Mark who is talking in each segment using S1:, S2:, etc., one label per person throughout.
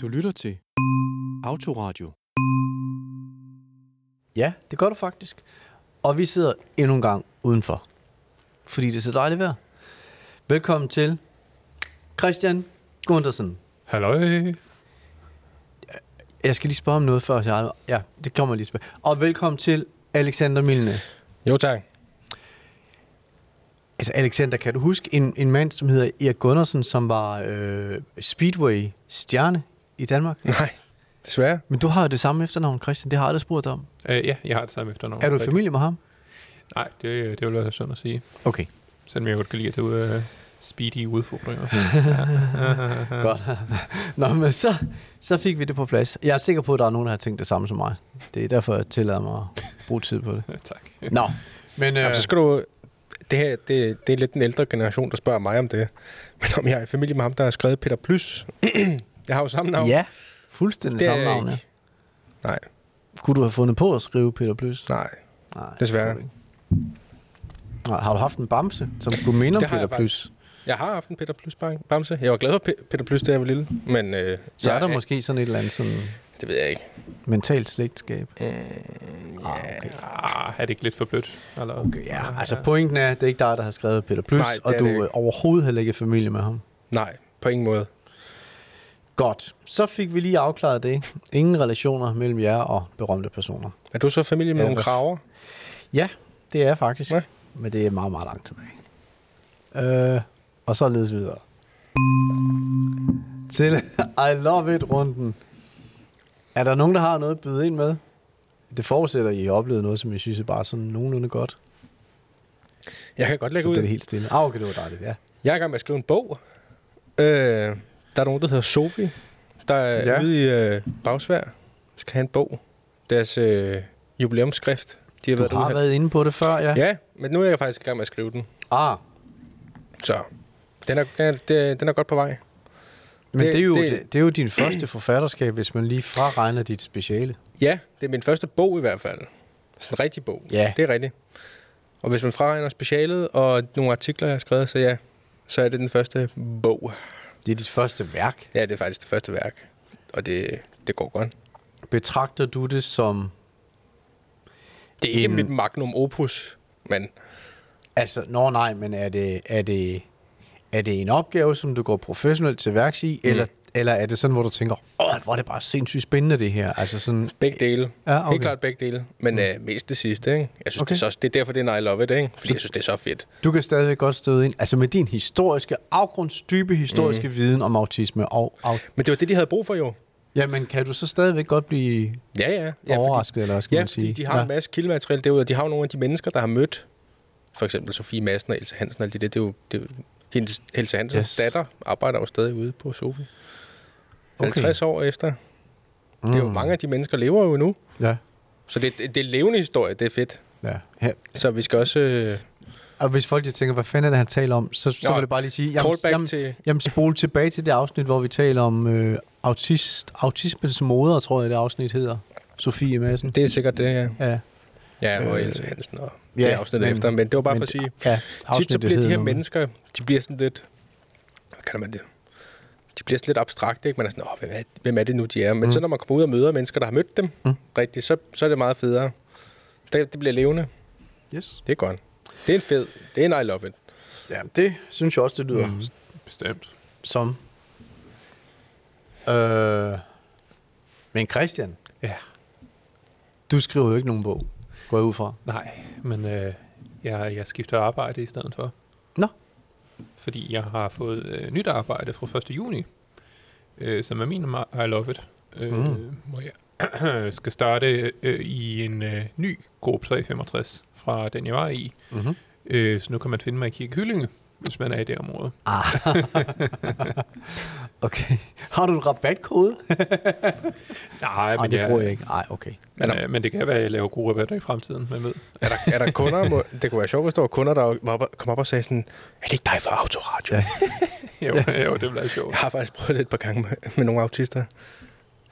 S1: Du lytter til Autoradio.
S2: Ja, det gør du faktisk. Og vi sidder endnu en gang udenfor. Fordi det er så dejligt vejr. Velkommen til Christian Gundersen.
S3: Halløj.
S2: Jeg skal lige spørge om noget før. Jeg, ja, det kommer lige tilbage. Og velkommen til Alexander Milne.
S3: Jo, tak.
S2: Altså Alexander, kan du huske en, en mand, som hedder Erik Gundersen, som var øh, Speedway-stjerne i Danmark?
S3: Nej, desværre.
S2: Men du har jo det samme efternavn, Christian. Det har jeg aldrig spurgt dig om.
S3: Uh, ja, jeg har det samme efternavn.
S2: Er du i familie med ham?
S3: Nej, det, det vil være sådan at sige.
S2: Okay.
S3: Selvom jeg godt kan lide at tage uh, speedy udfordringer.
S2: Godt. Nå, men så, så fik vi det på plads. Jeg er sikker på, at der er nogen, der har tænkt det samme som mig. Det er derfor, jeg tillader mig at bruge tid på det.
S3: Ja, tak.
S2: Nå, men... Øh,
S4: Jamen, så skal du... Det her, det, det er lidt den ældre generation, der spørger mig om det. Men om jeg er i familie med ham, der har skrevet Peter Plys. Jeg har jo samme navn.
S2: ja, fuldstændig
S4: Det
S2: samme navn, ja.
S4: Nej,
S2: Kunne du have fundet på at skrive Peter Plys?
S4: nej.
S2: Nej,
S4: Desværre.
S2: Nej, har du haft en bamse, som skulle minde om Peter
S4: jeg? Jeg har haft en Peter Plys bamse. Jeg var glad for Pe- Peter Plys, da jeg var lille. Men øh,
S2: Så er der
S4: jeg-
S2: måske sådan et eller andet sådan
S4: Det ved jeg ikke.
S2: mentalt slægtskab.
S4: Mm,
S2: Ah, okay.
S3: Ah, er det ikke lidt for blødt? Eller?
S2: okay. Ja, altså pointen er, det er ikke dig, der har skrevet Peter Plys,
S4: Nej,
S2: og du
S4: det
S2: er overhovedet heller ikke familie med ham.
S4: nej, på ingen måde.
S2: Godt. Så fik vi lige afklaret det. Ingen relationer mellem jer og berømte personer.
S4: Er du så familie med
S2: Ja,
S4: nogle kraver?
S2: Ja, det er jeg faktisk.
S4: Ja.
S2: Men det er meget, meget langt tilbage. Øh, og så ledes videre. Til I Love It-runden. Er der nogen, der har noget at byde ind med? Det forudsætter, at I har oplevet noget, som I synes er bare sådan nogenlunde godt.
S4: Jeg kan godt lægge
S2: Så
S4: ud.
S2: bliver det helt stille. Ah, okay, det var dejligt, ja.
S4: Jeg er i gang med at skrive en bog. Øh, der er nogen, der hedder Sophie, der er
S2: Ja.
S4: ude i øh, Bagsvær. Skal have en bog. Deres øh, jubilæumsskrift. De har
S2: Du
S4: været
S2: har
S4: ude
S2: været inde på det før, ja.
S4: Ja, men nu er jeg faktisk i gang med at skrive den.
S2: Ah,
S4: Så den er, den er, den er, den er godt på vej.
S2: men det,
S4: Det-
S2: det, er jo, det,
S4: det-
S2: det er jo din første forfatterskab, hvis man lige fraregner dit speciale.
S4: Ja, det er min første bog i hvert fald. Sådan en rigtig bog.
S2: Ja.
S4: Det er rigtigt. Og hvis man fraregner specialet og nogle artikler, jeg har skrevet, så ja, så er det den første bog.
S2: Det er dit første værk.
S4: Ja, det er faktisk det første værk. Og det, det går godt.
S2: Betragter du det som
S4: Det er ikke
S2: En-
S4: mit magnum opus, men
S2: Altså, nå nej, men er det, er det, er det en opgave, som du går professionelt til værks i, mm. eller, eller er det sådan, hvor du tænker, åh, hvor er det bare sindssygt spændende det her? Altså sådan,
S4: begge dele.
S2: Ja,
S4: Okay. Helt klart begge dele. Men mm. øh, mest det sidste, ikke? Jeg synes,
S2: Okay.
S4: det, er så, det er derfor, det er I Love It, ikke? Fordi jeg synes, det er så fedt.
S2: du kan stadig godt støde ind, altså med din historiske, afgrundsdybe historiske mm. viden om autisme. Og, og,
S4: Men det var det, de havde brug for jo.
S2: jamen, kan du så stadigvæk godt blive
S4: Ja, ja.
S2: ja,
S4: ja
S2: overrasket, eller hvad skal
S4: ja,
S2: man sige?
S4: fordi de har ja. en masse kildemateriale derude, og de har jo nogle af de mennesker, der har mødt for eksempel Sofie Madsen og Elsa Hansen og alt det der. Det er jo, det er jo hendes, Elsa Hansens
S2: Yes.
S4: datter arbejder jo stadig ude på Sofie.
S2: Okay.
S4: 50 år efter.
S2: Mm.
S4: Det er jo mange af de mennesker lever jo nu.
S2: Ja,
S4: Så det, det, det er levende historie, det er fedt.
S2: ja. ja.
S4: Så vi skal også øh,
S2: Og hvis folk tænker, hvad fanden er det, han taler om, så, så
S4: Nå,
S2: vil jeg bare lige sige,
S4: back
S2: jamen,
S4: til...
S2: Jamen, spole tilbage til det afsnit, hvor vi taler om øh, autist, autismens moder, tror jeg, det afsnit hedder. Sofie Madsen.
S4: Det er sikkert det, ja.
S2: Ja,
S4: Ja, og
S2: Øh,
S4: Elsa Hansen og
S2: ja,
S4: det afsnit
S2: men-
S4: efter. Men det var bare
S2: men
S4: for at sige,
S2: ja
S4: tit så bliver de her mennesker, de bliver sådan lidt, hvad kalder man det? De bliver sådan lidt abstrakte, ikke? Man er sådan, Åh, hvem, er, hvem er det nu, de er? Men
S2: Mm.
S4: så når man kommer ud og møder mennesker, der har mødt dem
S2: Mm.
S4: rigtigt, så, så er det meget federe. Det, det bliver levende.
S2: Yes.
S4: Det er godt. Det er en fed. Det er en I love it.
S2: Ja, det synes jeg også, det lyder. Mm,
S3: bestemt.
S2: som. Øh, men Christian,
S3: Ja.
S2: du skriver jo ikke nogen bog, går jeg ud fra.
S3: Nej, men øh, jeg, jeg skifter arbejde i stedet for.
S2: Nå.
S3: Fordi jeg har fået øh, nyt arbejde fra 1. juni, øh, som er min I Love It. Øh,
S2: mm.
S3: Hvor jeg skal starte øh, i en øh, ny gruppe 365 fra den, jeg var i.
S2: Mm-hmm.
S3: Øh, så nu kan man finde mig i Kirke Hyllinge, hvis man er i det område.
S2: Ah. okay. Har du en rabatkode?
S3: Nej,
S2: Nej, det bruger jeg ikke. Nej, okay.
S3: Men, øh, men det kan være, at jeg laver gode rabatter i fremtiden, man ved.
S4: Er der, er der kunder, må, det kunne være sjovt, hvis der var kunder, der op, kom op og sagde sådan, er det ikke dig fra Autoradio?
S2: Ja.
S4: Ja.
S3: jo, jo, det bliver sjovt.
S4: Jeg har faktisk prøvet det et par gange med, med nogle autister.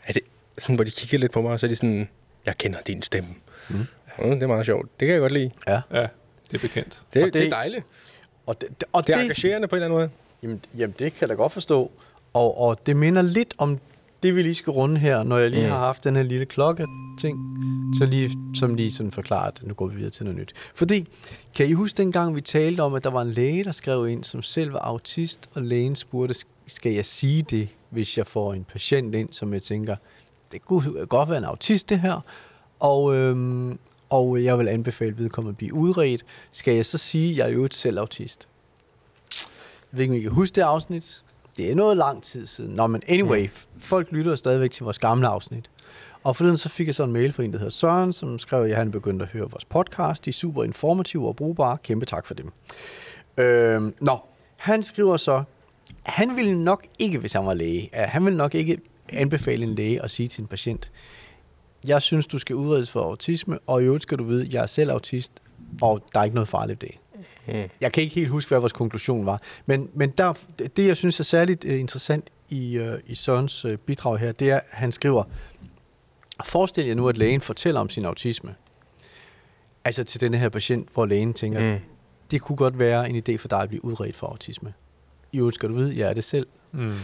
S4: Er det sådan, hvor de kigger lidt på mig, og så er de sådan, jeg kender din stemme.
S2: Mm.
S4: Mm. Mm, det er meget sjovt. Det kan jeg godt lide.
S2: Ja.
S3: Ja, det er bekendt.
S4: Det,
S2: Og
S4: det,
S2: det-
S4: det er dejligt.
S2: Og det, det, og
S4: Det er engagerende på en eller anden måde.
S2: Jamen, jamen, det kan jeg da godt forstå. Og, og det minder lidt om det vi lige skal runde her, når jeg lige
S4: Mm.
S2: har haft den her lille klokke ting, så lige, som lige sådan forklarer, at nu går vi videre til noget nyt. Fordi, kan I huske dengang, vi talte om, at der var en læge, der skrev ind, som selv var autist, og lægen spurgte, skal jeg sige det, hvis jeg får en patient ind, som jeg tænker, det kunne godt være en autist det her, og, øhm, og jeg vil anbefale vedkommende at blive udredt. Skal jeg så sige, at jeg er jo et selv autist? Jeg ved ikke, om I kan huske det afsnit. Det er noget lang tid siden. Nå, men anyway, mm. folk lytter stadigvæk til vores gamle afsnit. Og forleden så fik jeg så en mail fra en, der hedder Søren, som skrev, at han begyndte at høre vores podcast. De er super informative og brugbare. Kæmpe tak for dem. Øhm, nå, han skriver så, han ville nok ikke, hvis han var læge, at han ville nok ikke anbefale en læge at sige til en patient, jeg synes, du skal udredes for autisme, og i øvrigt skal du vide, jeg er selv autist, og der er ikke noget farligt ved det.
S4: Mm.
S2: Jeg kan ikke helt huske, hvad vores konklusion var. Men, men der, det, jeg synes er særligt uh, interessant i, uh, i Sørens uh, bidrag her, det er, at han skriver, forestil jer nu, at lægen fortæller om sin autisme. Altså til denne her patient, hvor lægen tænker, mm.
S4: Mm.
S2: det kunne godt være en idé for dig at blive udredt for autisme. I øvrigt skal du vide, jeg er det selv.
S3: Mm.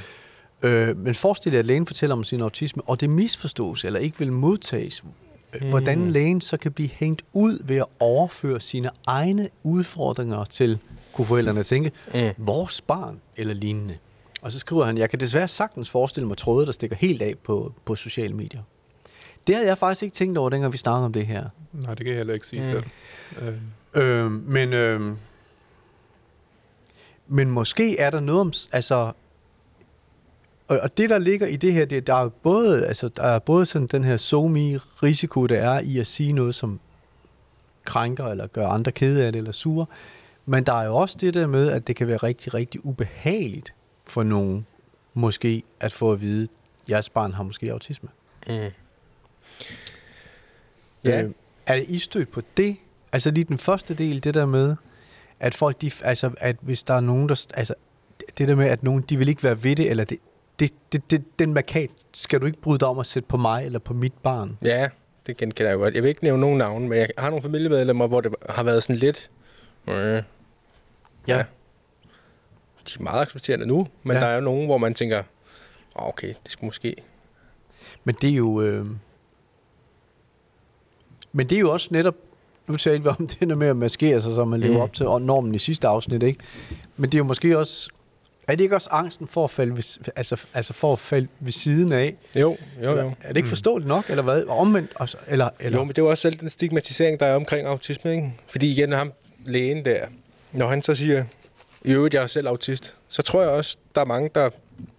S2: Øh, men forestil jer, at lægen fortæller om sin autisme, og det misforstås eller ikke vil modtages. Mm.
S4: Mm.
S2: Hvordan lægen så kan blive hængt ud ved at overføre sine egne udfordringer til, kunne forældrene tænke,
S4: Mm.
S2: vores barn eller lignende. Og så skriver han, jeg kan desværre sagtens forestille mig tråde, der stikker helt af på, på sociale medier. Det havde jeg faktisk ikke tænkt over, dengang vi snakkede om det her.
S3: Nej, det kan jeg heller ikke sige
S4: Mm.
S3: selv. Øh,
S2: Øh, men, øh, men måske er der noget om, altså, og, og det der ligger i det her, det, der er både, altså, der er både sådan den her somi risiko, der er i at sige noget, som krænker eller gør andre kede af det eller sure, men der er jo også det der med, at det kan være rigtig, rigtig ubehageligt for nogen, måske at få at vide, at jeres barn har måske autisme.
S4: Mm. Ja.
S2: Øh, er I stødt på det? Altså lige den første del, det der med, at folk, de, altså at hvis der er nogen, der, altså det der med, at nogen, de vil ikke være ved det, eller det, det, det, det den markat skal du ikke bryde dig om at sætte på mig eller på mit barn.
S4: Ja, det genkender jeg godt. Jeg vil ikke nævne nogen navn, men jeg har nogle familiemedlemmer, hvor det har været sådan lidt... Øh, ja. De er meget accepterende nu, men
S2: Ja.
S4: ja. der er jo nogen, hvor man tænker, "Åh, okay, det skulle måske...
S2: Men det er jo... Øh, men det er jo også netop... Nu talte vi om det der med at maskere sig, så man lever
S4: Mm.
S2: op til normen i sidste afsnit, ikke? Men det er jo måske også... Er det ikke også angsten for at falde ved, altså, altså for at falde ved siden af?
S4: Jo, jo, jo.
S2: er det ikke forståeligt nok, eller hvad? Omvendt, også, eller, eller?
S4: Jo, men det er jo også selv den stigmatisering, der er omkring autisme, ikke? Fordi igen, ham lægen der, når han så siger, i øvrigt, jeg er selv autist, så tror jeg også, der er mange, der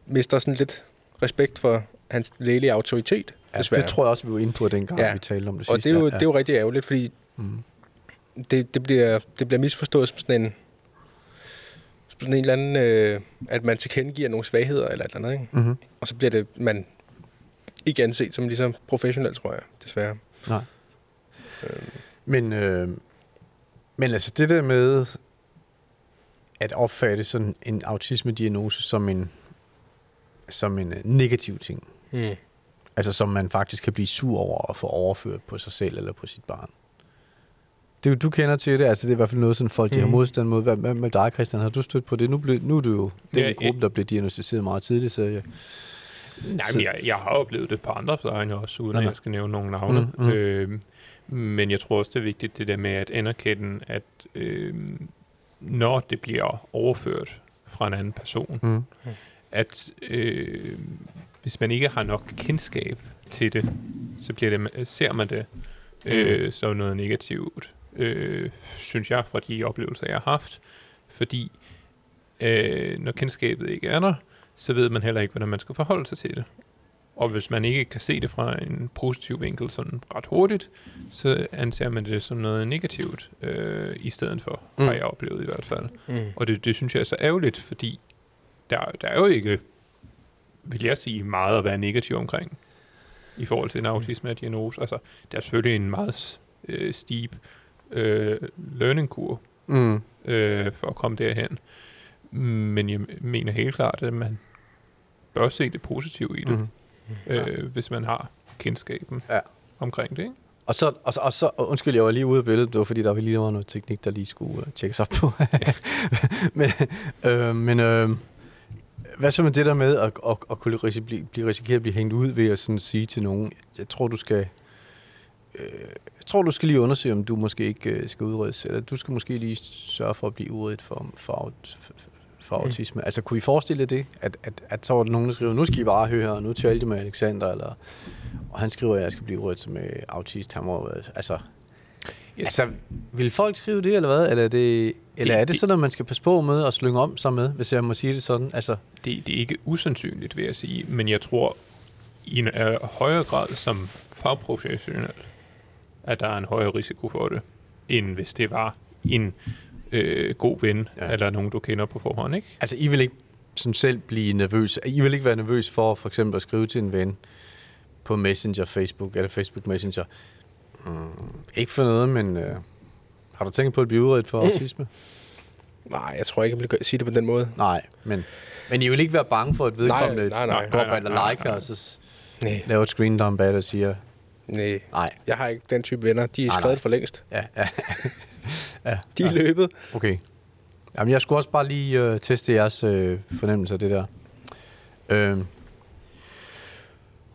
S4: mister sådan lidt respekt for hans lægelige autoritet,
S2: ja,
S4: desværre.
S2: det tror jeg også, vi var inde på dengang, ja. Vi talte om det
S4: Og
S2: sidste.
S4: det er, jo,
S2: ja.
S4: det er jo rigtig ærgerligt, fordi
S2: Mm.
S4: det, det, bliver, det bliver misforstået som sådan en, sådan en eller anden, øh, at man tilkendegiver nogle svagheder eller et eller andet, ikke?
S2: Mm-hmm.
S4: Og så bliver det, man ikke anset som ligesom professionel, tror jeg, desværre.
S2: Nej. Men, øh, men altså det der med at opfatte sådan en autisme-diagnose som en, som en øh, negativ ting,
S4: Mm.
S2: altså som man faktisk kan blive sur over og få overført på sig selv eller på sit barn. Det, du kender til det, altså det er i hvert fald noget, sådan folk de har
S4: Mhm.
S2: modstand mod. Hvad, hvad med dig, Christian? Har du stødt på det? Nu, blev, nu er du jo den
S3: Ja,
S2: gruppe, der blev diagnosticeret meget tidligt, så jeg,
S3: Nej,
S2: Så-
S3: men jeg, jeg har oplevet det på andre vegne også, uden
S2: Nå,
S3: at
S2: nå.
S3: jeg skal nævne nogle navne.
S2: Mm,
S3: Mm,
S2: mm.
S3: mm. Øh, men jeg tror også, det er vigtigt det der med at anerkende, at øh, når det bliver overført fra en anden person,
S2: mm.
S3: at øh, hvis man ikke har nok kendskab til det, så bliver det, ser man det øh, som noget negativt, øh, synes jeg, fra de oplevelser, jeg har haft. Fordi øh, når kendskabet ikke er der, så ved man heller ikke, hvordan man skal forholde sig til det. Og hvis man ikke kan se det fra en positiv vinkel sådan ret hurtigt, så anser man det som noget negativt øh, i stedet for, mm. har
S2: Mm.
S3: jeg oplevet i hvert fald.
S4: Mm.
S3: Og det, det synes jeg er så ærgerligt, fordi der, der er jo ikke, vil jeg sige, meget at være negativ omkring i forhold til en autisme-diagnose. Altså, der er selvfølgelig en meget øh, steep øh, learning kurve
S2: Mm.
S3: øh, for at komme derhen. Men jeg mener helt klart, at man bør se det positive i det,
S2: Mm.
S3: øh, hvis man har kendskaben
S2: Ja.
S3: omkring det. Ikke?
S2: Og så, og, så, og så, undskyld, jeg var lige ude af billedet, det var fordi, der var lige var noget teknik, der lige skulle uh, tjekkes op på. men øh, men øh, hvad så med det der med at, at, at kunne risi- blive, blive risikere at blive hængt ud ved at sådan sige til nogen, jeg tror du skal, øh, jeg tror du skal lige undersøge, om du måske ikke øh, skal udredes, eller du skal måske lige sørge for at blive udredet for, for, aut- for,
S4: Mm.
S2: autisme. Altså kunne I forestille jer det, at, at, at så var der nogen, der skriver, nu skal I bare høre her, nu talte jeg med Alexander, eller, og han skriver, at jeg skal blive udredet med autist. Han må, øh, altså,
S3: Ja.
S2: Altså, vil folk skrive det, eller hvad? Eller er det, eller
S3: Det-
S2: er det
S3: det-
S2: sådan, at man skal passe på med at slynge om sig med, hvis jeg må sige det sådan? Altså,
S3: Det, det er ikke usandsynligt, vil jeg sige, men jeg tror i en øh, højere grad som fagprofessionel, at der er en højere risiko for det, end hvis det var en øh, god ven,
S2: Ja.
S3: eller nogen, du kender på forhånd, ikke?
S2: altså, I vil ikke som selv blive nervøs. I vil ikke være nervøs for for eksempel at skrive til en ven på Messenger, Facebook eller Facebook Messenger. Mm, ikke for noget, men øh, har du tænkt på at blive udredt for
S4: Mm.
S2: autisme?
S4: Nej, jeg tror ikke, jeg vil sige det på den måde.
S2: Nej, men, men I vil ikke være bange for, at vedkommende
S4: nej, nej.
S2: går
S3: Nej, nej, nej,
S2: liker,
S3: nej.
S2: og så s-
S4: Nej,
S2: laver et screen down bad og siger,
S4: nej.
S2: nej,
S4: Jeg har ikke den type venner. De er
S2: Nej,
S4: skrevet
S2: nej.
S4: for længst.
S2: ja, ja, ja,
S4: De er
S2: ja.
S4: løbet.
S2: Okay. Jamen, jeg skulle også bare lige øh, teste jeres øh, fornemmelse af det der. Øhm.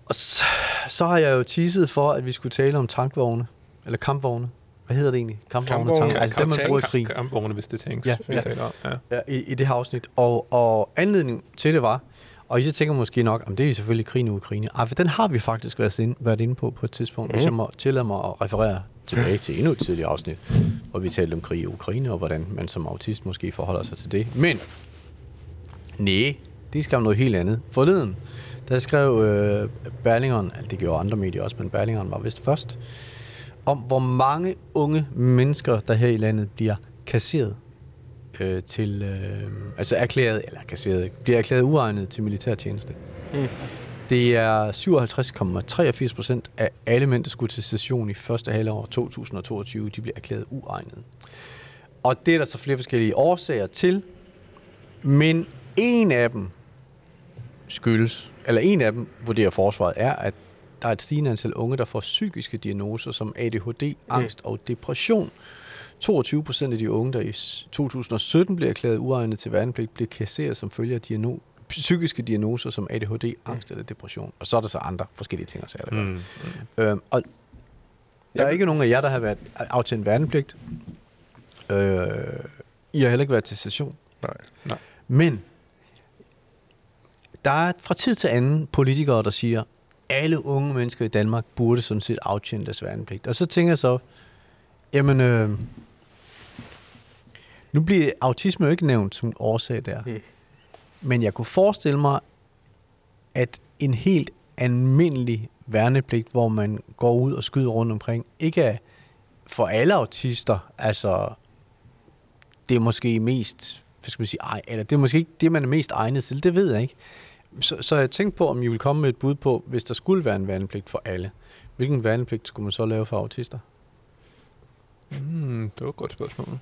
S2: Og så, så har jeg jo teaset for, at vi skulle tale om tankvogne. Eller kampvogne. Hvad hedder det egentlig? Kampvogne,
S4: Kampvogne,
S2: tank, altså dem, man bruger i krig.
S3: Kampvogne, hvis det tænks,
S2: Ja,
S3: vi
S2: ja.
S3: taler om. Ja.
S2: Ja, i, i det her afsnit. Og, og anledningen til det var, og I så tænker måske nok, om det er selvfølgelig krigen i Ukraine. Ej, for den har vi faktisk været inde, været inde på på et tidspunkt, mm. hvis jeg må tillade mig at referere tilbage til endnu et tidligere afsnit, hvor vi talte om krig i Ukraine, og hvordan man som autist måske forholder sig til det. Men, nej, det skal noget helt andet. Forleden, der skrev øh, Berlingeren, altså det gjorde andre medier også, men Berlingeren var vist først, om hvor mange unge mennesker, der her i landet bliver kasseret øh, til, øh, altså erklæret, eller kasseret, bliver erklæret uegnet til militærtjeneste.
S4: Mm.
S2: Det er 57,83 procent af alle mænd, der skulle til station i første halvår 2022, de bliver erklæret uegnet. Og det er der så flere forskellige årsager til, men en af dem skyldes, eller en af dem vurderer forsvaret, er, at der er et stigende antal unge, der får psykiske diagnoser som ADHD, angst og depression. 22 procent af de unge, der i s- 2017 blev erklæret uegnet til værnepligt, blev kasseret som følge af diagno- psykiske diagnoser som ADHD, angst eller depression. Og så er der så andre forskellige ting og sager, der gør.
S3: Mm.
S2: Mm. Øhm, og der er ikke nogen af jer, der har været aftjent værnepligt. Øh, I har heller ikke været til session.
S4: Nej.
S3: Nej.
S2: Men der er fra tid til anden politikere, der siger, alle unge mennesker i Danmark burde sådan set aftjene deres værnepligt. Og så tænker jeg så, jamen, øh, nu bliver autisme jo ikke nævnt som årsag der.
S4: Mm.
S2: Men jeg kunne forestille mig, at en helt almindelig værnepligt, hvor man går ud og skyder rundt omkring, ikke er for alle autister, altså det er måske mest, hvad skal man sige, ej, eller det er måske ikke det, man er mest egnet til, det ved jeg ikke. Så, så jeg tænkte på, om I vil komme med et bud på, hvis der skulle være en værnepligt for alle. Hvilken værnepligt skulle man så lave for autister?
S3: Mm, det var et godt spørgsmål.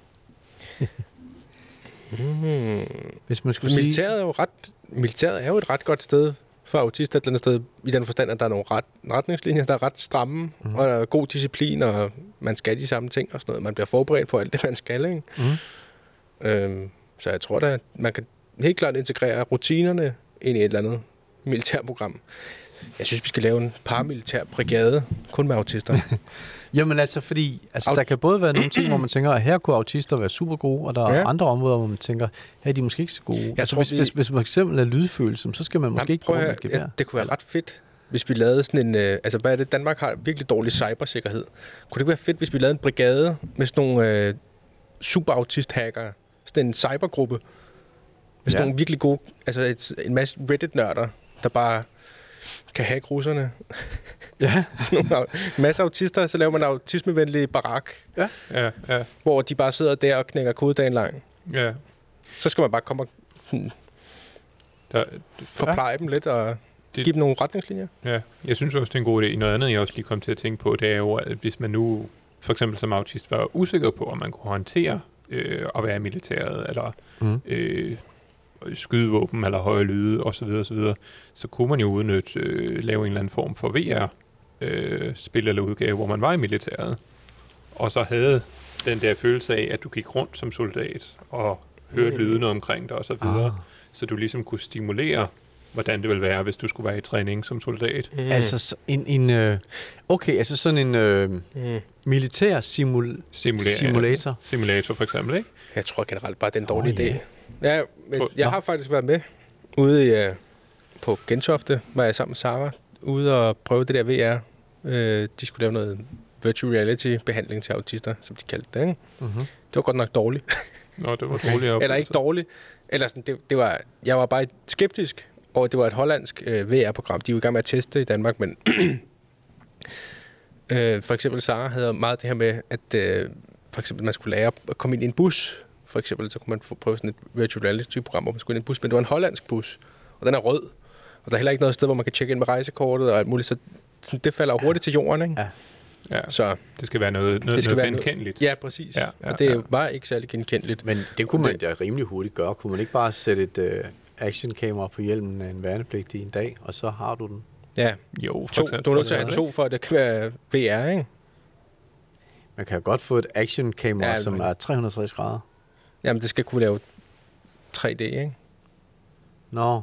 S4: Mm.
S2: Hvis man skulle sige...
S4: Militæret er, jo ret, militæret er jo et ret godt sted for autister et eller andet sted, i den forstand, at der er nogle ret, retningslinjer, der er ret stramme, mm. og der er god disciplin, og man skal de samme ting og sådan noget. Man bliver forberedt på alt det, man skal, ikke?
S2: Mm.
S4: Øhm, så jeg tror da, man kan helt klart integrere rutinerne ind i et eller andet militærprogram. Jeg synes, vi skal lave en paramilitær brigade, kun med autister.
S2: Jamen altså, fordi altså,
S4: Aut-
S2: der kan både være nogle ting, hvor man tænker, at her kunne autister være super gode, og der er
S4: Ja.
S2: andre områder, hvor man tænker, her er de måske ikke så gode.
S4: Jeg
S2: altså,
S4: tror,
S2: hvis,
S4: vi-
S2: hvis, hvis man eksempel er lydfølsom, så skal man måske
S4: Jamen,
S2: ikke bruge
S4: at
S2: gevær.
S4: ja, det kunne være ret fedt, hvis vi lavede sådan en... Øh, altså, hvad er det? Danmark har virkelig dårlig cybersikkerhed. Kunne det ikke være fedt, hvis vi lavede en brigade med sådan nogle øh, superautist-hackere? Sådan en cybergruppe. Med sådan
S2: Ja.
S4: nogle virkelig gode... Altså, et, en masse Reddit-nørder, der bare kan hacke russerne.
S2: Ja,
S4: Sådan nogle, au- en masse autister, så laver man en autismevenlig barak,
S3: Ja, ja,
S4: hvor de bare sidder der og knækker kodedagen lang.
S3: ja.
S4: Så skal man bare komme og sådan,
S3: Der,
S4: forpleje ja. dem lidt og
S3: Det-
S4: give dem nogle retningslinjer.
S3: Ja, jeg synes også, det er en god idé. Noget andet, jeg også lige kom til at tænke på, det er jo, at hvis man nu for eksempel som autist var usikker på, om man kunne håndtere øh, at være i militæret, eller
S2: mm.
S3: øh, skydevåben, eller høje lyde, osv., osv., så kunne man jo udnytte, øh, lave en eller anden form for VR, øh, spil eller udgave, hvor man var i militæret, og så havde den der følelse af, at du gik rundt som soldat, og hørte
S4: Mm.
S3: lydene omkring dig, og så videre.
S2: Ah.
S3: så du ligesom kunne stimulere, hvordan det ville være, hvis du skulle være i træning som soldat.
S4: Mm.
S2: Altså så en, en øh, okay, altså sådan en øh,
S4: Mm.
S2: militær simul-
S3: Simulere,
S2: simulator.
S3: Simulator for eksempel, ikke?
S4: Jeg tror generelt bare, det er en dårlig oh, idé. Ja, men jeg har faktisk været med ude i, uh, på Gentofte, var jeg sammen med Sara, ude og prøve det der VR. Uh, de skulle lave noget virtual reality behandling til autister, som de kaldte det. Ikke?
S2: Mm-hmm.
S4: Det var godt nok dårligt.
S3: Nå, det var
S2: Okay.
S3: dårligt.
S4: Eller ikke dårligt. Eller sådan, det, det var, jeg var bare skeptisk over, at det var et hollandsk øh, VR-program. De er jo i gang med at teste i Danmark, men øh, for eksempel Sara havde meget det her med, at øh, for eksempel man skulle lære at komme ind i en bus. For eksempel så kunne man få prøve sådan et virtual reality-program, hvor man skulle ind i en bus, men det var en hollandsk bus, og den er rød. Og der er heller ikke noget sted, hvor man kan tjekke ind med rejsekortet og alt muligt, så sådan, det falder jo hurtigt til jorden, ikke?
S2: Ja.
S3: Ja,
S4: Så
S3: det skal være noget, noget,
S4: Det skal
S3: noget
S4: være noget-
S3: genkendeligt.
S4: ja, præcis.
S3: Ja,
S4: Ja,
S3: ja,
S4: ja, og det
S3: ja.
S4: var ikke særlig genkendeligt.
S2: Men det kunne man
S4: Det-
S2: da rimelig hurtigt gøre. Kunne man ikke bare sætte et øh, actionkamera på hjelmen af en værnepligtig i en dag, og så har du den?
S4: Ja,
S3: Jo, for
S4: to,
S3: eksempel.
S4: du er nødt til at have to, for at det kan være VR, ikke?
S2: Man kan jo godt få et actionkamera,
S4: Ja,
S2: ja, som er 360 grader.
S4: Jamen, det skal kunne lave 3D, ikke?
S2: Nå,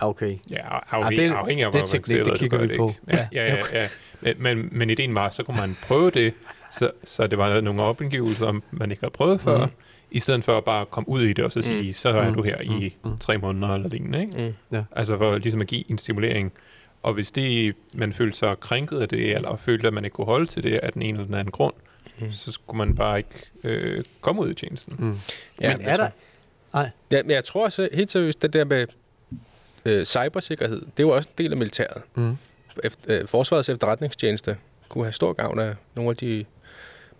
S2: okay.
S3: Ja, afhængig,
S2: det er-
S3: afhængig af,
S2: det
S3: hvor
S2: teknik,
S3: avanceret
S2: det
S3: du
S2: kigger
S3: gør
S2: vi
S3: det,
S2: på.
S3: ikke? Ja, ja, ja. ja. Men, men, men ideen var, så kunne man prøve det, så, så det var nogle opgivelser, man ikke havde prøvet før, mm. i stedet for at bare komme ud i det og så sige,
S4: Mm.
S3: så er
S2: Mm.
S3: du her i
S2: Mm.
S3: tre måneder eller lignende. Ikke?
S4: Mm.
S3: Altså for ligesom at give en stimulering. Og hvis det, man følte sig krænket af det, eller følte, at man ikke kunne holde til det af den ene eller den anden grund,
S4: Mm.
S3: så skulle man bare ikke øh, komme ud i tjenesten.
S2: Mm.
S4: Ja,
S2: Men er der...
S4: Ja, men jeg tror også helt seriøst, det der med øh, cybersikkerhed, det er jo også en del af militæret.
S2: Mm.
S4: Efter, øh, Forsvarets efterretningstjeneste kunne have stor gavn af nogle af de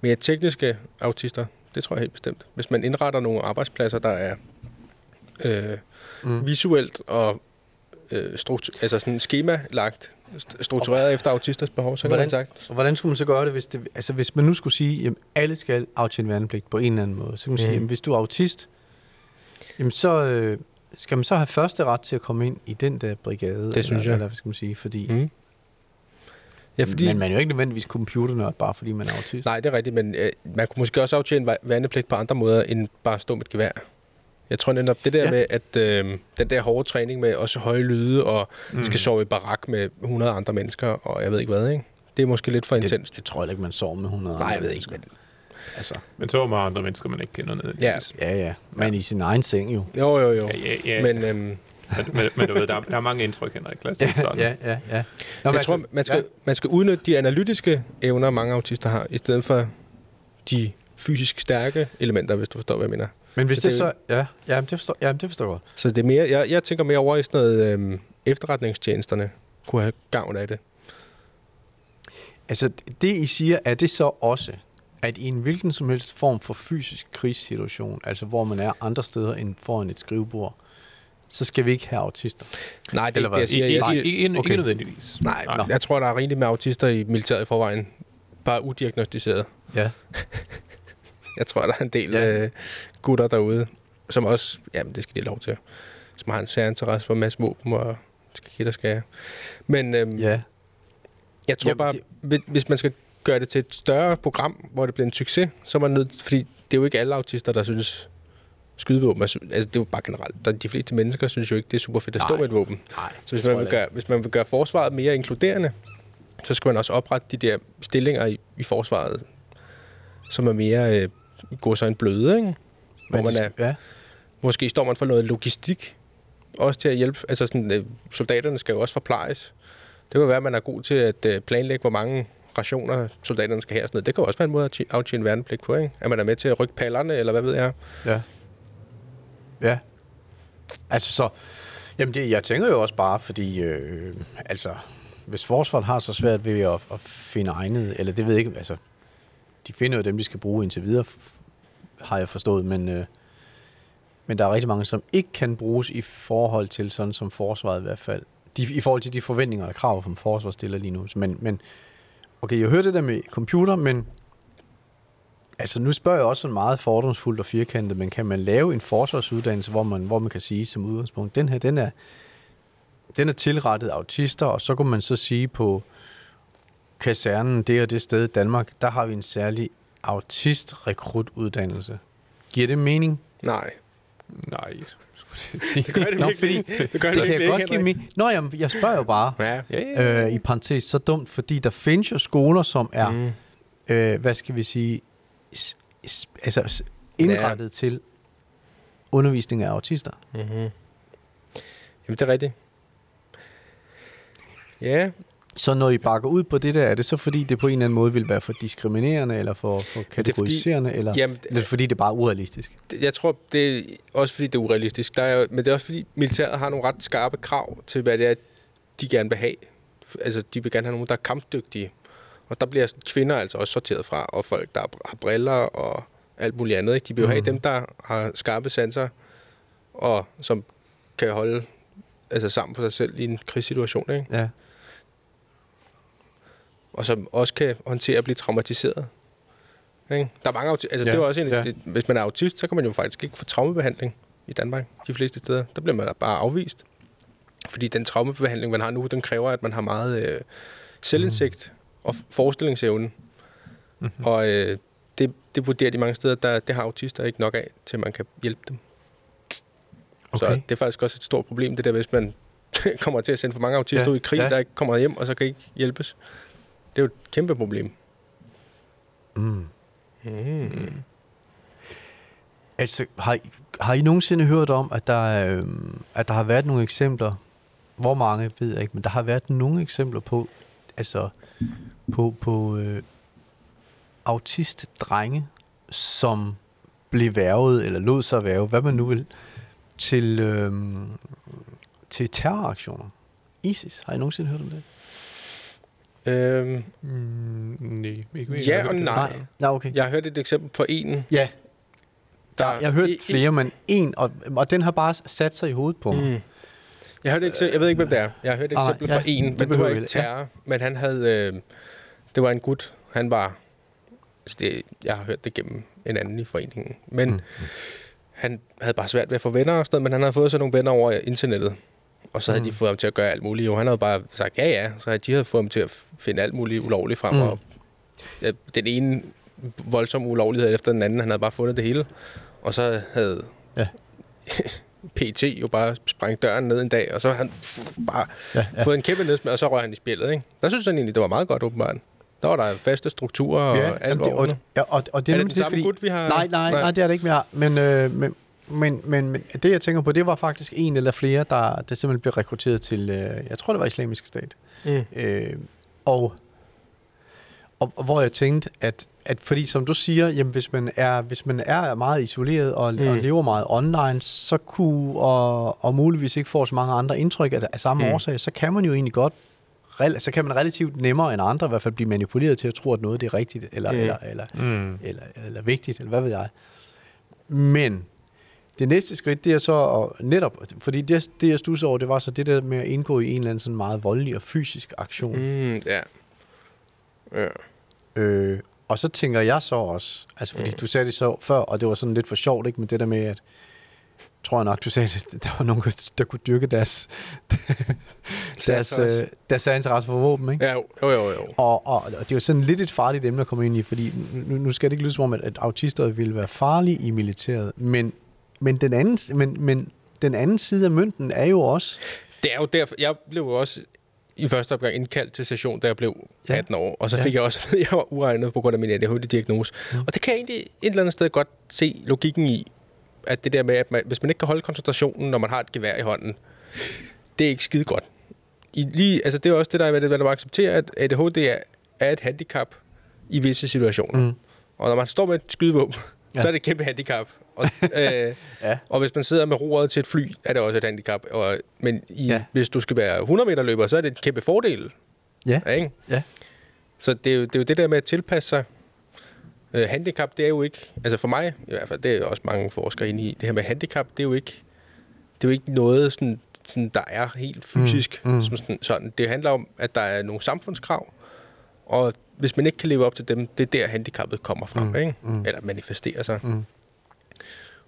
S4: mere tekniske autister. Det tror jeg helt bestemt. Hvis man indretter nogle arbejdspladser, der er øh,
S2: Mm.
S4: visuelt og øh, struktur, altså sådan schemalagt, st- struktureret efter autisters behov, så kan
S2: Hvordan-
S4: man sagt.
S2: Og hvordan skulle man så gøre det, hvis, det, altså hvis man nu skulle sige, at alle skal aftjene værnepligt på en eller anden måde? Så kan man sige,
S4: Mhm.
S2: jamen, hvis du er autist, jamen så øh, skal man så have første ret til at komme ind i den der brigade?
S4: Det synes
S2: eller,
S4: jeg.
S2: Eller hvad skal man sige? Fordi,
S4: Mm. Ja, fordi,
S2: Men man er jo ikke nødvendigvis computernørd, bare fordi man er autist.
S4: Nej, det er rigtigt, men øh, man kunne måske også aftjene værnepligt på andre måder, end bare at stå med et gevær. Jeg tror netop det der
S2: Ja.
S4: med, at øh, den der hårde træning med også høje lyde, og mm. skal sove i barak med 100 andre mennesker, og jeg ved ikke hvad, ikke? Det er måske lidt for intenst.
S2: det, det tror jeg ikke, man sover med 100
S4: Nej,
S2: andre
S4: jeg ved ikke, men...
S2: Altså,
S3: Men så man andre mennesker, man ikke kender nødvendigvis.
S2: ja, ja. Men i sin egen seng jo.
S4: Jo, jo, jo.
S3: Ja, ja, ja.
S4: Men øhm,
S3: Men, men, men du ved, der, er- der er mange indtryk, Henrik. Lad os det sådan.
S2: ja, ja, ja. Nå,
S4: jeg tror, man skal, man skal udnytte de analytiske evner, mange autister har, i stedet for de fysisk stærke elementer, hvis du forstår, hvad jeg mener.
S2: Men hvis
S4: Så
S2: det,
S4: det-
S2: så... Ja, ja det, forstår, ja, det forstår jeg godt.
S4: Så det er mere, jeg, jeg tænker mere over i sådan noget øhm, efterretningstjenesterne kunne have gavn af det.
S2: Altså, det I siger, er det så også, at i en hvilken som helst form for fysisk krigssituation, altså hvor man er andre steder end foran et skrivebord, så skal vi ikke have autister.
S4: Nej, det er
S2: Eller
S4: ikke det, jeg
S2: hvad?
S4: siger. Jeg siger
S3: I, ikke,
S2: okay.
S3: ikke nødvendigvis.
S4: nej,
S3: Nej.
S4: jeg tror, der er rigeligt med autister i militæret i forvejen. Bare udiagnostiseret.
S2: Ja.
S4: Jeg tror, der er en del
S2: Ja.
S4: ja. øh, gutter derude, som også, jamen det skal de have lov til, som har en særinteresse for masse våben og skal give der skal. Men øhm, ja.
S2: Ja.
S4: jeg tror
S2: Jamen,
S4: bare,
S2: det-
S4: hvis man skal gøre det til et større program, hvor det bliver en succes, så er man nødt, fordi det er jo ikke alle autister, der synes skydevåben, altså det er jo bare generelt, der, de fleste mennesker synes jo ikke, det er super fedt at stå
S2: Nej.
S4: med et våben.
S2: Nej,
S4: Så hvis man, vil gøre, hvis man vil gøre forsvaret mere inkluderende, så skal man også oprette de der stillinger i, i forsvaret, som er mere øh, går så en bløde, ikke? Hvor
S2: Men
S4: man er,
S2: Ja.
S4: måske står man for noget logistik, også til at hjælpe. Altså sådan, øh, soldaterne skal jo også forplejes. Det kan være, at man er god til at øh, planlægge, hvor mange rationer soldaterne skal have. og Sådan noget. Det kan jo også være en måde at tje- aftjene værnepligt på, ikke? At man er med til at rykke pallerne, eller hvad ved jeg.
S2: Ja. Ja. Altså så, jamen det, jeg tænker jo også bare, fordi øh, altså, hvis forsvaret har så svært ved at, at finde egnet, eller det ved jeg ikke, altså, de finder jo dem, de skal bruge indtil videre, har jeg forstået, men, øh, men der er rigtig mange, som ikke kan bruges i forhold til sådan som forsvaret i hvert fald. De, I forhold til de forventninger og krav, som forsvaret stiller lige nu. Men, men okay, jeg hørte det der med computer, men Altså nu spørger jeg også sådan meget fordomsfuldt og firkantet, men kan man lave en forsvarsuddannelse, hvor man, hvor man kan sige som udgangspunkt, den her, den er, den er tilrettet autister, og så kunne man så sige på kasernen, det og det sted i Danmark, der har vi en særlig autist-rekrutuddannelse. Giver det mening?
S4: Nej.
S3: Nej,
S4: Det gør det
S2: Nå,
S4: virkelig
S2: fordi.
S4: Det gør
S2: det
S4: det,
S2: kan jeg godt give mig. Nå, jamen, jeg spørger jo bare.
S4: Ja.
S3: Ja.
S2: Øh, I parentes, så dumt, fordi der findes jo skoler, som er,
S4: Mm.
S2: øh, hvad skal vi sige, s- s- altså indrettet ja. til undervisning af autister.
S4: Mm-hmm. Jamen, det er rigtigt. Ja,
S2: Så når I bakker ud på det der, er det så fordi, det på en eller anden måde vil være for diskriminerende, eller for, for kategoriserende, eller,
S4: jamen,
S2: eller fordi det er bare urealistisk?
S4: det- jeg tror, det er også fordi, det er urealistisk. Der er, men det er også fordi, militæret har nogle ret skarpe krav til, hvad det er, de gerne vil have. Altså, de vil gerne have nogen, der er kampdygtige. Og der bliver kvinder altså også sorteret fra, og folk, der har briller og alt muligt andet. Ikke? De vil jo have
S2: Mhm.
S4: dem, der har skarpe sanser, og som kan holde altså, sammen for sig selv i en krigssituation. Ikke?
S2: Ja.
S4: Og som også kan håndtere at blive traumatiseret. Ikke? Der er mange altså,
S2: Ja,
S4: det er også en,
S2: ja.
S4: det, hvis man er autist, så kan man jo faktisk ikke få traumebehandling i Danmark de fleste steder. Der bliver man da bare afvist. Fordi den traumebehandling, man har nu, den kræver, at man har meget øh, selvindsigt og forestillingsevne.
S3: Mhm.
S4: Og øh, det, det vurderer de mange steder, der, det har autister ikke nok af, til man kan hjælpe dem. Okay. Så det er faktisk også et stort problem, det der, hvis man kommer til at sende for mange autister
S2: Ja,
S4: ud i krig,
S2: ja.
S4: der ikke kommer hjem, og så kan ikke hjælpes. Det er jo et kæmpe problem.
S2: Mm.
S4: Mm.
S2: Altså, har I, har I nogensinde hørt om, at der, er, øhm, at der har været nogle eksempler, hvor mange ved jeg ikke, men der har været nogle eksempler på, altså, på, på øh, autist-drenge, som blev værvet, eller lod sig værve, hvad man nu vil, til, øhm, til terroraktioner. ISIS, har I nogensinde hørt om det?
S4: Øhm,
S3: Mm, nej, ikke
S4: Ja
S3: jeg har
S4: og
S3: hørt det.
S4: nej.
S2: Nej, okay.
S4: jeg har hørt et eksempel på en,
S2: Ja,
S4: der...
S2: jeg har hørt
S4: i- i-
S2: flere, men en, og, og den har bare sat sig i hovedet på mig.
S4: Mm. Jeg, hørte et eksempel, jeg ved ikke, hvem det er. Jeg har hørt et
S2: Ah,
S4: eksempel
S2: ja,
S4: fra en,
S2: det
S4: men det
S2: behøver
S4: var ikke terror. Men han havde... Øh, det var en gut. Han var... Altså det, jeg har hørt det gennem en anden i foreningen. Men
S2: Mm.
S4: han havde bare svært ved at få venner og sådan men han havde fået sig nogle venner over internettet. Og så havde
S2: Mm.
S4: de fået ham til at gøre alt muligt. Jo, han havde bare sagt, ja ja, så havde de havde fået ham til at finde alt muligt ulovligt frem.
S2: Mm.
S4: Og ja, den ene voldsomme ulovlighed efter den anden, han havde bare fundet det hele. Og så havde
S2: Ja.
S4: PT jo bare sprængt døren ned en dag, og så havde han bare
S2: Ja,
S4: ja. fået en kæmpe nedsmæld, og så røg han i spillet. Ikke? Der synes han egentlig, det var meget godt åbenbart. Der var der faste strukturer og
S2: Ja,
S4: alt
S2: det, og, ja, og, og det
S4: Er det
S2: nemlig
S4: den samme gut, vi har?
S2: Nej, nej, nej, det er det ikke mere. Men, øh, men, men, men, men det, jeg tænker på, det var faktisk en eller flere, der, der simpelthen blev rekrutteret til, øh, jeg tror, det var islamisk stat.
S4: Mm.
S2: Øh, og, og, og hvor jeg tænkte, at, at fordi som du siger, jamen, hvis, man er, hvis man er meget isoleret og, mm. og lever meget online, så kunne, og, og muligvis ikke får så mange andre indtryk af, af samme mm. Årsag, så kan man jo egentlig godt så kan man relativt nemmere end andre i hvert fald blive manipuleret til at tro, at noget det er rigtigt, eller, mm. Eller, eller,
S3: Mm.
S2: eller, eller vigtigt, eller hvad ved jeg. Men det næste skridt, det er så at netop, fordi det, det jeg stussede over, det var så det der med at indgå i en eller anden sådan meget voldelig og fysisk aktion. Mm.
S4: Ja. ja.
S2: Øh, og så tænker jeg så også, altså fordi mm. Du sagde det så før, og det var sådan lidt for sjovt, ikke, med det der med, at tror jeg nok, du sagde, at der var nogen, der kunne dyrke deres, deres, øh, deres interesse for våben, ikke?
S4: Ja, jo, jo, jo. jo.
S2: Og, og, og det er jo sådan lidt et farligt emne at komme ind i, fordi nu, nu skal det ikke lyde som om, at, at autister ville være farlige i militæret, men, men, den anden, men, men den anden side af mønten er jo også...
S4: Det er jo derfor, jeg blev jo også i første opgang indkaldt til session, da jeg blev
S2: Ja.
S4: 18 år, og så
S2: Ja.
S4: fik jeg også at at jeg var uregnet på grund af min ADHD-diagnose.
S2: Mm.
S4: Og det kan jeg egentlig et eller andet sted godt se logikken i, at det der med, at man, hvis man ikke kan holde koncentrationen, når man har et gevær i hånden, det er ikke skide godt. I lige, altså det er også det, der er, hvad man må acceptere, at ADHD er, er et handicap i visse situationer.
S2: Mm.
S4: Og når man står med et skydevåben,
S2: Ja.
S4: ja. så er det et kæmpe handicap. Og, øh,
S2: Ja.
S4: og hvis man sidder med roret til et fly, er det også et handicap. Og, men i,
S2: Ja.
S4: ja. hvis du skal være 100 meter løber, så er det et kæmpe fordel.
S2: Ja.
S4: Ikke?
S2: Ja.
S4: Så det er, jo, det er jo det der med at tilpasse sig. Øh, handicap, det er jo ikke, altså for mig i hvert fald, det er jo også mange forskere inde i, det her med handicap, det er jo ikke, det er jo ikke noget, sådan, sådan, der er helt fysisk.
S2: Mm,
S4: Mm,
S2: mm.
S4: Sådan, sådan. Det handler om, at der er nogle samfundskrav, og hvis man ikke kan leve op til dem, det er der handicappet kommer frem,
S2: Mm,
S4: ikke?
S2: mm.
S4: Eller manifesterer sig.
S2: Mm.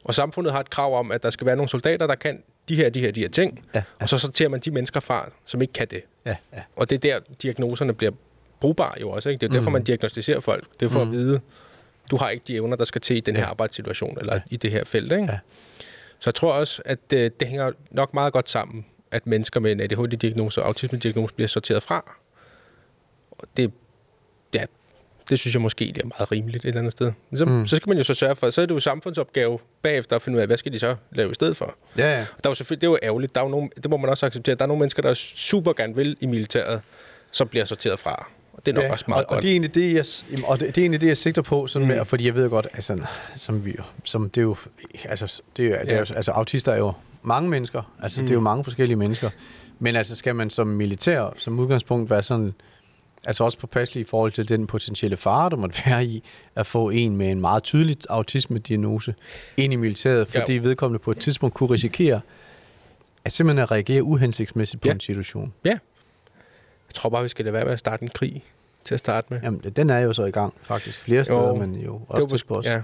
S4: Og samfundet har et krav om, at der skal være nogle soldater, der kan de her, de her, de her ting,
S2: Ja,
S4: og så sorterer man de mennesker fra, som ikke kan det.
S2: ja, ja.
S4: Og det er der, diagnoserne bliver brugbare jo også. Ikke? Det er derfor,
S2: Mm.
S4: mm. man diagnostiserer folk. Det er for
S2: Mm.
S4: at vide, du har ikke de evner, der skal til i den her
S2: Ja.
S4: arbejdssituation, eller
S2: Ja.
S4: ja. i det her felt. Ikke?
S2: Ja.
S4: Så jeg tror også, at det, det hænger nok meget godt sammen, at mennesker med en ADHD-diagnose og autisme-diagnose bliver sorteret fra. Og det, ja, det synes jeg måske det er meget rimeligt et eller andet sted. Men Så,
S2: Mm.
S4: så skal man jo så sørge for, så er det jo samfundsopgave bagefter at finde ud af, hvad skal de så lave i stedet for.
S2: Ja, ja.
S4: Der er jo selvfølgelig, det er jo ærgerligt. Der er jo nogle, det må man også acceptere. Der er nogle mennesker, der super gerne vil i militæret, som bliver sorteret fra. Og det er nok
S2: ja,
S4: også meget
S2: og,
S4: godt.
S2: og det er egentlig det, jeg, og det, det er egentlig det, jeg sigter på, sådan
S4: Mm.
S2: med, fordi jeg ved godt, altså, som vi, som det er jo, altså, det er, jo- det er,
S4: Ja.
S2: altså, autister er jo mange mennesker, altså, mm. det er jo
S4: Mm.
S2: mange forskellige mennesker, men altså, skal man som militær, som udgangspunkt være sådan, altså også påpasselig i forhold til den potentielle fare, der måtte være i, at få en med en meget tydelig autisme-diagnose ind i militæret, fordi ja. vedkommende på et tidspunkt kunne risikere, at simpelthen at reagere uhensigtsmæssigt på
S4: Ja.
S2: en situation.
S4: Jeg tror bare, vi skal lade være med at starte en krig til at starte med.
S2: Jamen, den er jo så i gang, faktisk. Flere steder,
S4: Jo,
S2: men jo
S4: Det
S2: også
S4: var
S2: på os.
S4: Ja.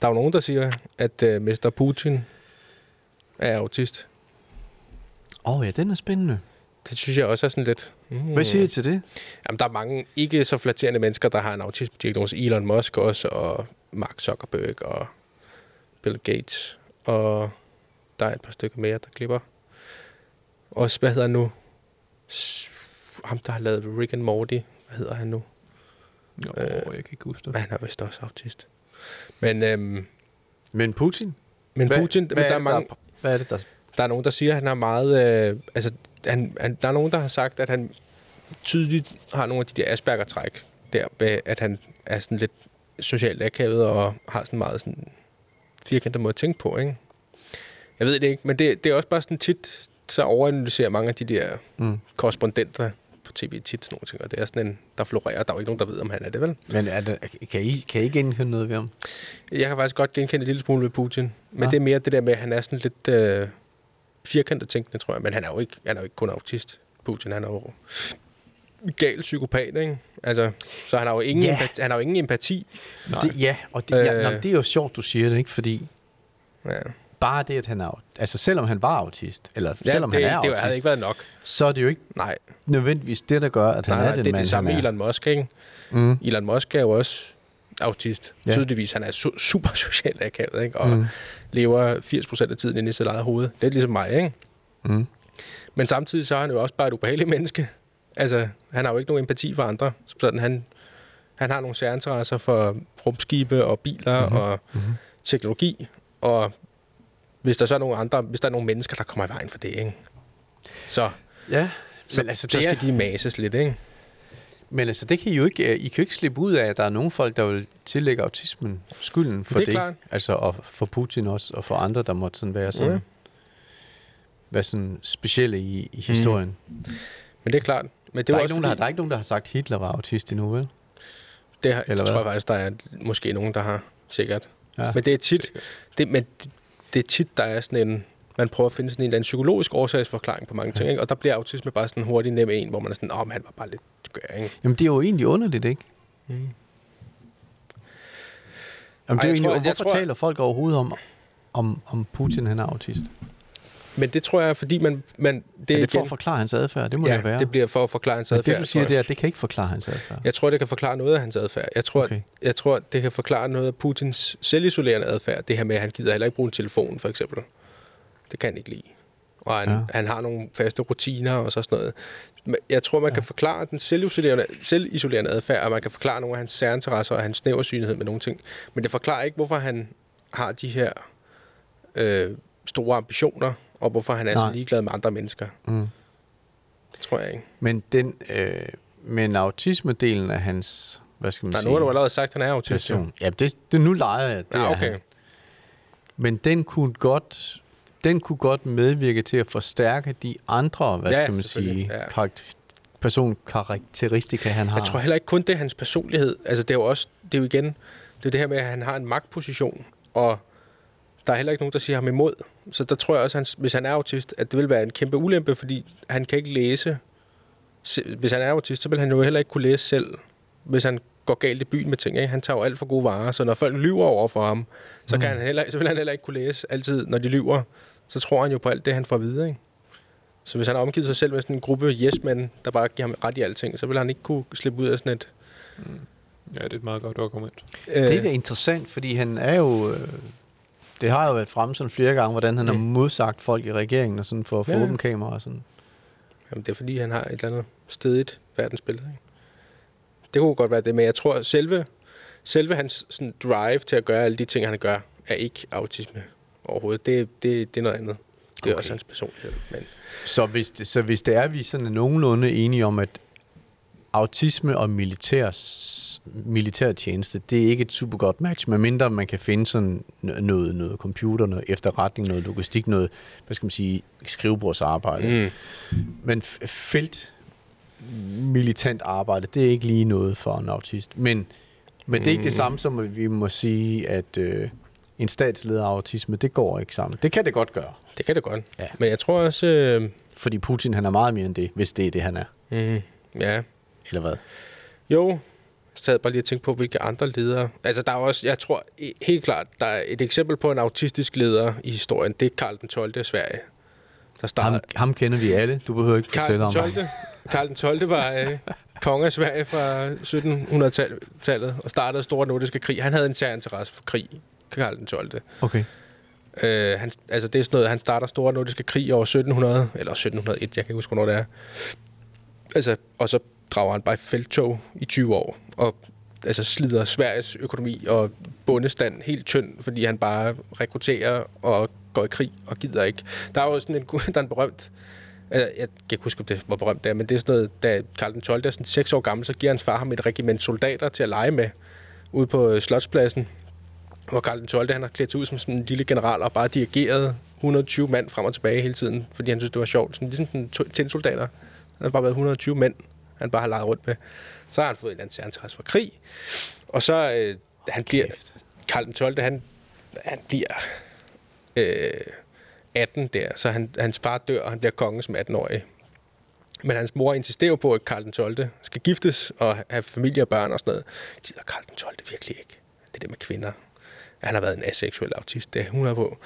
S4: Der er jo nogen, der siger, at uh, Mr. Putin er autist.
S2: Åh oh, ja, den er spændende.
S4: Det synes jeg også er sådan lidt... Mm.
S2: Hvad siger I til det?
S4: Jamen, der er mange ikke så flatterende mennesker, der har en autisme-diagnose. Elon Musk også, og Mark Zuckerberg, og Bill Gates. Og der er et par stykker mere, der klipper. Også, hvad hedder han nu? Ham, der har lavet Rick and Morty. Hvad hedder han nu?
S3: Jo,
S4: Øh,
S3: jeg kan ikke huske det.
S4: Men han er vist også autist. Men, øhm,
S2: Men Putin?
S4: men Putin,
S2: hvad
S4: men
S2: er
S4: der er mange...
S2: Der, hvad er det, der...
S4: Der er nogen, der siger, at han har meget... Øh, altså, han, han, der er nogen, der har sagt, at han tydeligt har nogle af de der Asperger-træk. Der med, at han er sådan lidt socialt akavet og har sådan meget sådan firkantet måde at tænke på, ikke? Jeg ved det ikke, men det, det er også bare sådan tit, så overanalyserer mange af de der
S2: Mm.
S4: korrespondenter på tv tit sådan nogle ting, og det er sådan en, der florerer. Der er jo ikke nogen, der ved, om han er det, vel?
S2: Men er det, kan, I, kan I genkende noget ved ham?
S4: Jeg kan faktisk godt genkende en lille smule ved Putin, men
S2: Ja.
S4: det er mere det der med, at han er sådan lidt øh, firkantet tænkende, tror jeg. Men han er jo ikke, han er jo ikke kun autist, Putin. Han er jo gal psykopat, ikke? Altså, så han har jo ingen,
S2: Ja.
S4: empati, han har jo ingen empati.
S3: Nej.
S2: Det, ja, og det, ja,
S4: Øh.
S2: nå, det er jo sjovt, du siger det, ikke? Fordi
S4: Ja.
S2: bare det, at han er... Altså, selvom han var autist, eller
S4: Ja,
S2: selvom
S4: det,
S2: han er
S4: det
S2: autist,
S4: havde ikke været nok.
S2: så er det jo ikke
S4: Nej,
S2: nødvendigvis det, der gør, at han
S4: nej,
S2: er den
S4: det er
S2: mand,
S4: det samme
S2: han
S4: med
S2: er.
S4: Elon Musk, ikke?
S2: Mm.
S4: Elon Musk er jo også autist.
S2: Ja.
S4: Tydeligvis, han er su- super socialt akavet, ikke? Og
S2: Mm.
S4: lever 80% af tiden inde i sit eget hoved. Lidt ligesom mig, ikke?
S2: Mm.
S4: Men samtidig så er han jo også bare et ubehageligt menneske. Altså, han har jo ikke nogen empati for andre. Som Sådan, han, han har nogle særinteresser for rumskibe og biler
S2: Mhm.
S4: mm-hmm. og
S2: Mm-hmm.
S4: teknologi. Og hvis der så er nogle andre, hvis der er nogle mennesker, der kommer i vejen for det, ikke? Så,
S2: Ja,
S4: så,
S2: Men altså,
S4: så skal
S2: er-
S4: de mases lidt, ikke?
S2: Men altså, det kan I jo ikke... I kan jo ikke slippe ud af, at der er nogle folk, der vil tillægge autismen skylden for
S4: Det
S2: det.
S4: klart.
S2: Altså, og for Putin også, og for andre, der måtte sådan være sådan...
S4: Ja.
S2: Være sådan specielle i, i historien.
S4: Men det er klart. Men det er
S2: der, er
S4: også
S2: nogen, der, har,
S4: fordi,
S2: der er ikke nogen, der har sagt, Hitler var autist endnu, vel?
S4: det, har,
S2: eller
S4: det tror jeg faktisk, der er måske nogen, der har sikkert.
S2: Ja.
S4: Men det er tit,
S3: Sikkert.
S4: det, men det, det er tit, der er sådan en, man prøver at finde sådan en eller anden psykologisk årsagsforklaring på mange ting, ikke? og der bliver autisme bare sådan en hurtig nem en, hvor man er sådan, åh, oh, han var bare lidt skør, ikke?
S2: Jamen, det er jo egentlig underligt, ikke?
S4: Mm.
S2: Jamen,
S4: Ej,
S2: det er jo egentlig,
S4: tror-
S2: hvorfor
S4: jeg tror-
S2: taler folk overhovedet om, om, om Putin han er autist?
S4: Men det tror jeg, fordi man... man det,
S2: Det er det for
S4: igen-
S2: at forklare hans adfærd? Det må
S4: ja,
S2: det være.
S4: det bliver for at forklare hans
S2: Men
S4: adfærd.
S2: det, du siger, det er, det kan ikke forklare hans adfærd.
S4: Jeg tror, det kan forklare noget af hans adfærd. Jeg tror,
S2: okay.
S4: jeg tror, det kan forklare noget af Putins selvisolerende adfærd. Det her med, at han gider heller ikke bruge en telefon, for eksempel. Det kan han ikke lide. Og han,
S2: Ja.
S4: han har nogle faste rutiner og så sådan noget. Men jeg tror, man
S2: Ja.
S4: kan forklare den selvisolerende, selvisolerende adfærd, og man kan forklare nogle af hans særinteresser og hans snæversynlighed med nogle ting. Men det forklarer ikke, hvorfor han har de her øh, store ambitioner, og hvorfor han er
S2: Nej.
S4: så ligeglad med andre mennesker.
S2: Mm.
S4: Det tror jeg ikke.
S2: Men den, øh, men autisme-delen af hans, hvad skal man
S4: Der er
S2: sige,
S4: der har allerede sagt, at han er autist.
S2: person. Ja, det, det nu leger jeg, det
S4: Ja,
S2: er
S4: okay.
S2: han. Men den kunne godt, den kunne godt medvirke til at forstærke de andre, hvad
S4: Ja,
S2: skal man sige,
S4: ja.
S2: karakter, personkarakteristika, han har.
S4: Jeg tror heller ikke kun det er hans personlighed. Altså det er jo også, det er jo igen, det er det her med, at han har en magtposition, og der er heller ikke nogen, der siger ham imod. Så der tror jeg også, at han, hvis han er autist, at det vil være en kæmpe ulempe, fordi han kan ikke læse. se- Hvis han er autist, så vil han jo heller ikke kunne læse selv, hvis han går galt i byen med ting. Ikke? Han tager jo alt for gode varer, så når folk lyver over for ham, så, kan
S2: Mm.
S4: han heller, så vil han heller ikke kunne læse altid, når de lyver. Så tror han jo på alt det, han får at vide. Ikke? Så hvis han har omgivet sig selv med sådan en gruppe yes-mænd, der bare giver ham ret i alting, så vil han ikke kunne slippe ud af sådan et...
S3: Ja, det er et meget godt argument.
S4: Øh,
S2: Det er da interessant, fordi han er jo... Øh, Det har jo været fremme sådan flere gange, hvordan han har
S4: Mm.
S2: modsagt folk i regeringen og sådan for at få
S4: ja.
S2: åbent kamera og sådan.
S4: Jamen, det er fordi, han har et eller andet stedigt verdensbillede. Ikke? Det kunne godt være det, men jeg tror, at selve, selve hans sådan, drive til at gøre alle de ting, han gør, er ikke autisme overhovedet. Det, det, det er noget andet. Det er
S2: Okay.
S4: også hans personlighed. Men
S2: Så hvis, det, så hvis det er, at vi sådan er nogenlunde enige om, at autisme og militærs, militærtjeneste, det er ikke et super godt match, medmindre man kan finde sådan noget, noget computer, noget efterretning, noget logistik, noget, hvad skal man sige, skrivebordsarbejde. Mm. Men felt militant arbejde, det er ikke lige noget for en autist. Men, men det er ikke det
S4: Mm.
S2: samme som, at vi må sige, at øh, en statsleder autisme, det går ikke sammen. Det kan det godt gøre.
S4: det kan det godt.
S2: Ja.
S4: Men jeg tror også... Øh,
S2: Fordi Putin, han er meget mere end det, hvis det er det, han er.
S4: mm, ja,
S2: Eller hvad?
S4: Jo, jeg sad bare lige og tænkte på, hvilke andre ledere... Altså, der er også, jeg tror helt klart, der er et eksempel på en autistisk leder i historien. Det er Karl den 12. af Sverige. Der starter...
S2: Ham, ham kender vi alle. Du behøver ikke
S4: Karl
S2: fortælle om
S4: 12.
S2: ham.
S4: Karl den 12. var øh, konge af Sverige fra 1700-tallet og startede Store Nordiske Krig. Han havde en sær interesse for krig, Karl den 12.
S2: Okay.
S4: Øh, han, altså det er sådan noget, han starter Store Nordiske Krig i år 1700, eller 1701, jeg kan ikke huske, hvornår det er. Altså, og så drager han bare i feltog i 20 år, og altså slider Sveriges økonomi og bundestand helt tynd, fordi han bare rekrutterer og går i krig og gider ikke. Der er jo sådan en, der er en berømt, øh, jeg kan ikke huske, om det var berømt der, men det er sådan noget, da Karl den 12. er sådan 6 år gammel, så giver hans far ham et regiment soldater til at lege med ude på Slotspladsen hvor Karl den 12. han har klædt sig ud som sådan en lille general og bare dirigeret 120 mand frem og tilbage hele tiden, fordi han synes, det var sjovt. Sådan, ligesom sådan tinsoldater. Han har bare været 120 mænd, han bare har leget rundt med. Så har han fået en eller anden særinteresse for krig. Og så øh, han bliver... Karl den 12. han, han bliver øh, 18 der, så han, hans far dør, og han bliver konge som 18-årig. Men hans mor insisterer på, at Karl den 12. skal giftes og have familie og børn og sådan noget. Gider Karl den 12. virkelig ikke. Det er det med kvinder. Han har været en aseksuel autist, det er 100 på.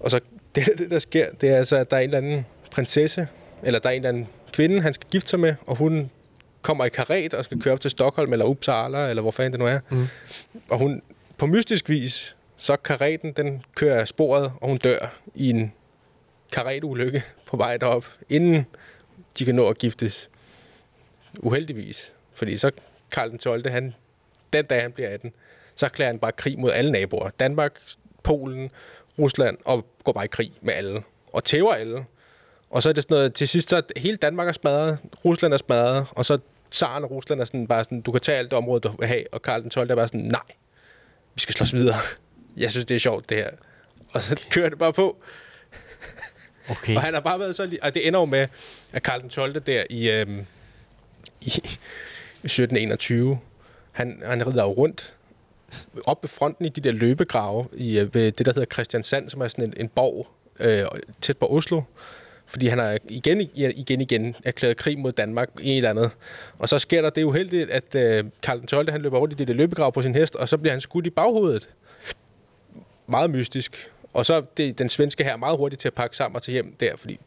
S4: Og så det, det, der sker, det er altså, at der er en eller anden prinsesse, eller der er en eller anden kvinde, han skal gifte sig med, og hun kommer i karet og skal køre op til Stockholm, eller Uppsala, eller hvor fanden det nu er.
S2: Mm.
S4: Og hun, på mystisk vis, så kareten, den kører af sporet, og hun dør i en karetulykke på vej derop, inden de kan nå at giftes. Uheldigvis. Fordi så Karl den 12. Han, den dag han bliver 18, så erklærer han bare krig mod alle naboer. Danmark, Polen, Rusland, og går bare i krig med alle. Og tæver alle. Og så er det sådan noget, til sidst så hele Danmark er smadret, Rusland er smadret, og så Tsaren og Rusland er sådan bare sådan, du kan tage alt det område, du vil have, og Karl den 12. er bare sådan, nej, vi skal slås videre. Jeg synes, det er sjovt, det her. Og så kører det bare på.
S2: Okay.
S4: Og han har bare været så... Og det ender jo med, at Karl den 12. der i, øhm, i 1721, han, han rider jo rundt op ved fronten i de der løbegrave i øh, ved det, der hedder Christiansand, som er sådan en, en borg øh, tæt på Oslo. Fordi han har igen igen igen erklæret krig mod Danmark i et eller andet. Og så sker der det uheldigt, at øh, Karl den 12. han løber rundt i det der løbegrav på sin hest, og så bliver han skudt i baghovedet. Meget mystisk. Og så det, den svenske her meget hurtigt til at pakke sammen og tage hjem der, fordi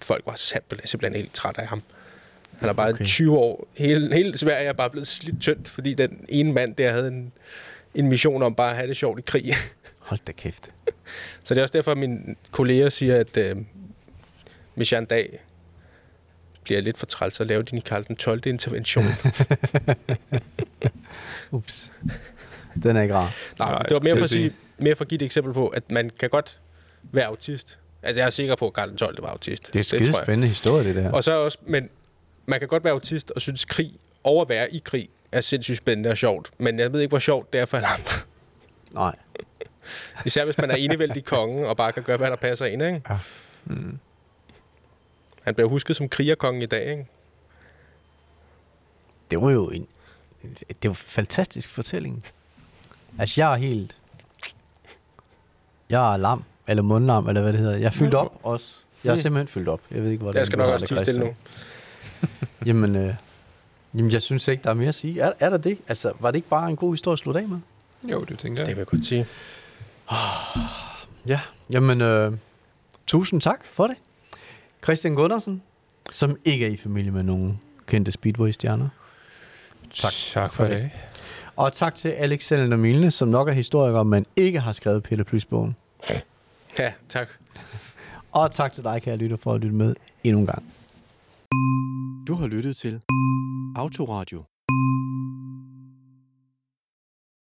S4: folk var simpelthen, simpelthen helt trætte af ham. Han er bare
S2: Okay.
S4: okay. 20 år. Hele, hele Sverige er bare blevet slidt tyndt, fordi den ene mand der havde en, en mission om bare at have det sjovt i krig.
S2: Hold da kæft.
S4: Så det er også derfor, at mine kolleger siger, at øh, hvis jeg en dag bliver lidt for træls at lave din Karl den 12. intervention.
S2: Ups. Den er ikke rar.
S4: Nej,
S3: Nej,
S4: det var mere for, at sige, mere for at give et eksempel på, at man kan godt være autist. Altså, jeg er sikker på, at Karl den 12. var autist.
S2: Det er en skide spændende historie, det der.
S4: Og så også, men man kan godt være autist og synes, krig over at være i krig er sindssygt spændende og sjovt. Men jeg ved ikke, hvor sjovt det er for alle andre.
S2: Nej.
S4: Især hvis man er enevældig konge og bare kan gøre, hvad der passer ind, ikke?
S2: Ja.
S4: Mm. Han bliver husket som krigerkongen i dag, ikke?
S2: Det var jo en, det var en fantastisk fortælling. Altså, jeg er helt... Jeg er lam, eller mundlam, eller hvad det hedder. Jeg er fyldt op også. Jeg er
S4: Mm.
S2: simpelthen fyldt op. Jeg ved ikke, hvordan
S4: Jeg skal nok også tige stille nu.
S2: Jamen, øh, jamen, jeg synes ikke, der er mere at sige. Er, er der det? Altså, var det ikke bare en god historie at slutte af med?
S3: Jo, det tænker
S4: Det
S3: jeg.
S4: vil jeg godt sige.
S2: Ja, jamen, øh, tusind tak for det. Christian Gundersen, som ikke er i familie med nogen kendte Speedway-stjerner.
S3: Tak, tak for det.
S2: Og tak til Alex Milne, som nok er historiker, men ikke har skrevet Pille Plus-bogen.
S4: Ja, tak.
S2: Og tak til dig, kære lytter, for at lytte med endnu en gang.
S1: Du har lyttet til Autoradio.